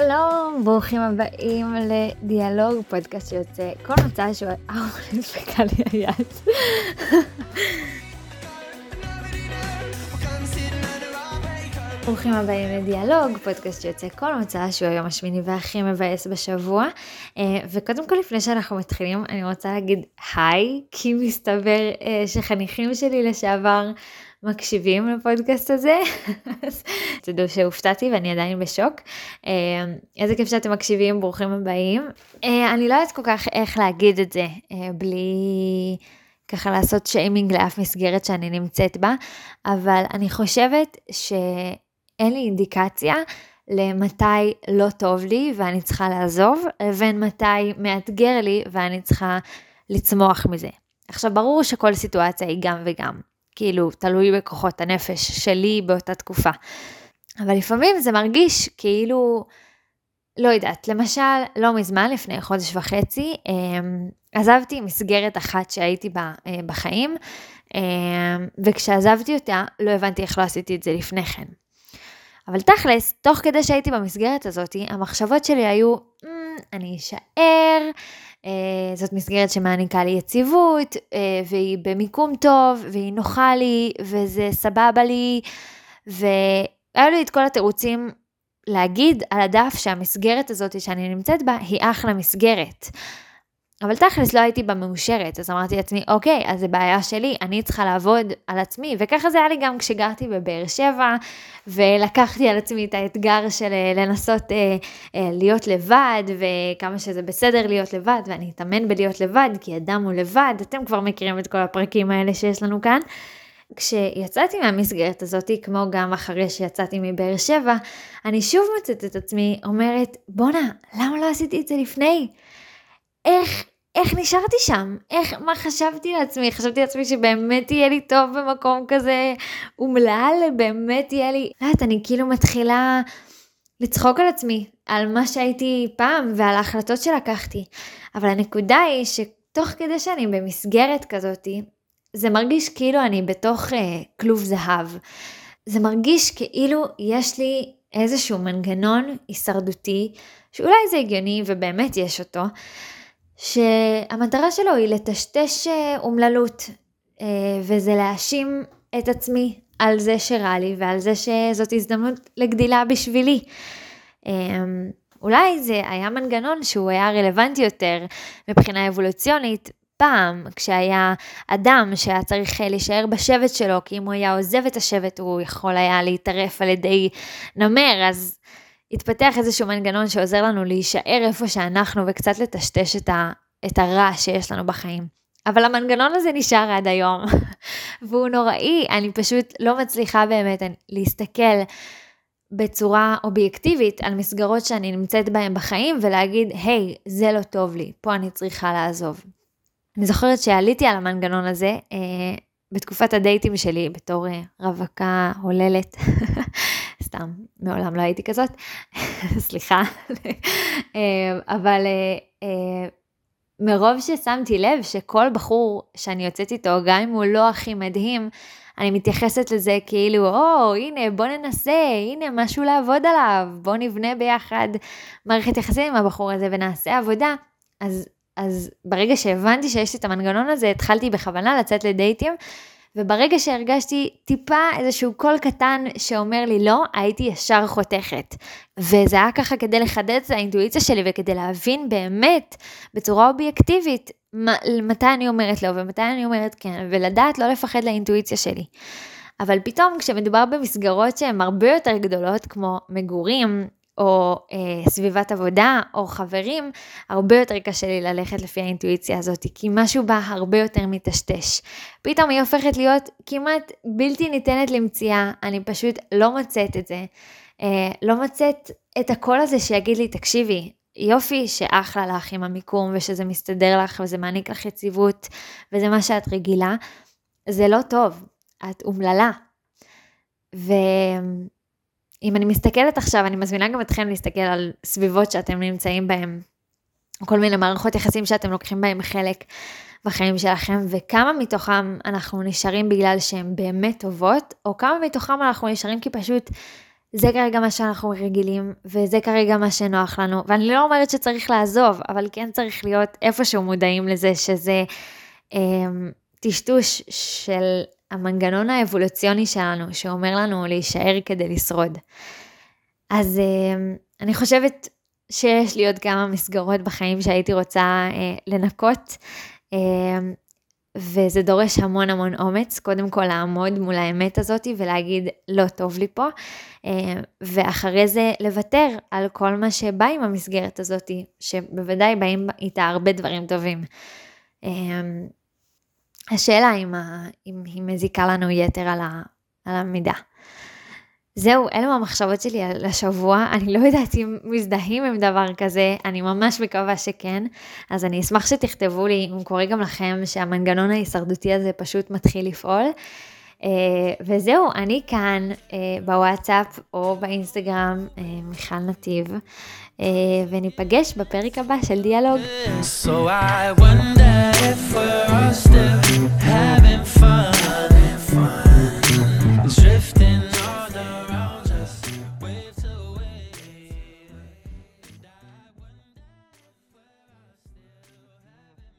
שלום, ברוכים הבאים לדיאלוג, פודקאסט שיוצא כל מצע שהוא... אה, נדפקה לי היד. ברוכים הבאים לדיאלוג, פודקאסט שיוצא כל מצע שהוא היום השמיני והכי מבאס בשבוע. אה, וקודם כל לפני שאנחנו מתחילים, אני רוצה להגיד היי, כי מסתבר אה, שחניכים שלי לשעבר מקשיבים לפודקאסט הזה, אז תדעו שהופתעתי ואני עדיין בשוק. אה, איזה כיף שאתם מקשיבים, ברוכים הבאים. אה, אני לא יודעת כל כך איך להגיד את זה אה, בלי ככה לעשות שיימינג לאף מסגרת שאני נמצאת בה, אבל אני חושבת שאין לי אינדיקציה למתי לא טוב לי ואני צריכה לעזוב, לבין מתי מאתגר לי ואני צריכה לצמוח מזה. עכשיו ברור שכל סיטואציה היא גם וגם. כאילו, תלוי בכוחות הנפש שלי באותה תקופה. אבל לפעמים זה מרגיש כאילו, לא יודעת, למשל, לא מזמן, לפני חודש וחצי, אמ, עזבתי מסגרת אחת שהייתי בה אה, בחיים, אמ, וכשעזבתי אותה, לא הבנתי איך לא עשיתי את זה לפני כן. אבל תכלס, תוך כדי שהייתי במסגרת הזאת, המחשבות שלי היו, mm, אני אשאר, זאת מסגרת שמעניקה לי יציבות, אה, והיא במיקום טוב, והיא נוחה לי, וזה סבבה לי, והיו לי את כל התירוצים להגיד על הדף שהמסגרת הזאת שאני נמצאת בה היא אחלה מסגרת. אבל תכלס לא הייתי בה מאושרת, אז אמרתי לעצמי, אוקיי, אז זה בעיה שלי, אני צריכה לעבוד על עצמי, וככה זה היה לי גם כשגרתי בבאר שבע, ולקחתי על עצמי את האתגר של אה, לנסות אה, אה, להיות לבד, וכמה שזה בסדר להיות לבד, ואני אתאמן בלהיות לבד, כי אדם הוא לבד, אתם כבר מכירים את כל הפרקים האלה שיש לנו כאן. כשיצאתי מהמסגרת הזאת, כמו גם אחרי שיצאתי מבאר שבע, אני שוב מוצאת את עצמי אומרת, בואנה, למה לא עשיתי את זה לפני? איך איך נשארתי שם? איך, מה חשבתי לעצמי? חשבתי לעצמי שבאמת יהיה לי טוב במקום כזה אומלל, באמת יהיה לי... לא יודעת, אני כאילו מתחילה לצחוק על עצמי, על מה שהייתי פעם ועל ההחלטות שלקחתי. אבל הנקודה היא שתוך כדי שאני במסגרת כזאתי, זה מרגיש כאילו אני בתוך אה, כלוב זהב. זה מרגיש כאילו יש לי איזשהו מנגנון הישרדותי, שאולי זה הגיוני ובאמת יש אותו, שהמטרה שלו היא לטשטש אה, אומללות, אה, וזה להאשים את עצמי על זה שרע לי ועל זה שזאת הזדמנות לגדילה בשבילי. אה, אולי זה היה מנגנון שהוא היה רלוונטי יותר מבחינה אבולוציונית פעם, כשהיה אדם שהיה צריך להישאר בשבט שלו, כי אם הוא היה עוזב את השבט הוא יכול היה להתערף על ידי נמר, אז התפתח איזשהו מנגנון שעוזר לנו להישאר איפה שאנחנו וקצת לטשטש את, ה, את הרע שיש לנו בחיים. אבל המנגנון הזה נשאר עד היום, והוא נוראי, אני פשוט לא מצליחה באמת להסתכל בצורה אובייקטיבית על מסגרות שאני נמצאת בהן בחיים ולהגיד, היי, hey, זה לא טוב לי, פה אני צריכה לעזוב. אני זוכרת שעליתי על המנגנון הזה אה, בתקופת הדייטים שלי בתור אה, רווקה הוללת. סתם, מעולם לא הייתי כזאת, סליחה. אה, אבל אה, אה, מרוב ששמתי לב שכל בחור שאני יוצאת איתו, גם אם הוא לא הכי מדהים, אני מתייחסת לזה כאילו, או, הנה, בוא ננסה, הנה, משהו לעבוד עליו, בוא נבנה ביחד מערכת יחסים עם הבחור הזה ונעשה עבודה. אז, אז ברגע שהבנתי שיש לי את המנגנון הזה, התחלתי בכוונה לצאת לדייטים וברגע שהרגשתי טיפה איזשהו קול קטן שאומר לי לא, הייתי ישר חותכת. וזה היה ככה כדי לחדד את האינטואיציה שלי וכדי להבין באמת בצורה אובייקטיבית מתי אני אומרת לא ומתי אני אומרת כן, ולדעת לא לפחד לאינטואיציה שלי. אבל פתאום כשמדובר במסגרות שהן הרבה יותר גדולות, כמו מגורים, או אה, סביבת עבודה, או חברים, הרבה יותר קשה לי ללכת לפי האינטואיציה הזאת, כי משהו בה הרבה יותר מטשטש. פתאום היא הופכת להיות כמעט בלתי ניתנת למציאה, אני פשוט לא מוצאת את זה. אה, לא מוצאת את הקול הזה שיגיד לי, תקשיבי, יופי שאחלה לך עם המיקום, ושזה מסתדר לך, וזה מעניק לך יציבות, וזה מה שאת רגילה, זה לא טוב, את אומללה. ו... אם אני מסתכלת עכשיו, אני מזמינה גם אתכם להסתכל על סביבות שאתם נמצאים בהן, כל מיני מערכות יחסים שאתם לוקחים בהן חלק בחיים שלכם, וכמה מתוכם אנחנו נשארים בגלל שהן באמת טובות, או כמה מתוכם אנחנו נשארים כי פשוט זה כרגע מה שאנחנו רגילים, וזה כרגע מה שנוח לנו, ואני לא אומרת שצריך לעזוב, אבל כן צריך להיות איפשהו מודעים לזה שזה אה, טשטוש של המנגנון האבולוציוני שלנו, שאומר לנו להישאר כדי לשרוד. אז אה, אני חושבת שיש לי עוד כמה מסגרות בחיים שהייתי רוצה אה, לנקות, אה, וזה דורש המון המון אומץ, קודם כל לעמוד מול האמת הזאת ולהגיד לא טוב לי פה, ואחרי זה לוותר על כל מה שבא עם המסגרת הזאת, שבוודאי באים איתה הרבה דברים טובים. אה, השאלה אם, ה, אם היא מזיקה לנו יתר על, ה, על המידה. זהו, אלו המחשבות שלי על השבוע, אני לא יודעת אם מזדהים עם דבר כזה, אני ממש מקווה שכן, אז אני אשמח שתכתבו לי, אם קורה גם לכם, שהמנגנון ההישרדותי הזה פשוט מתחיל לפעול. Uh, וזהו, אני כאן uh, בוואטסאפ או באינסטגרם, uh, מיכל נתיב, וניפגש בפרק הבא של דיאלוג. So where I still having fun.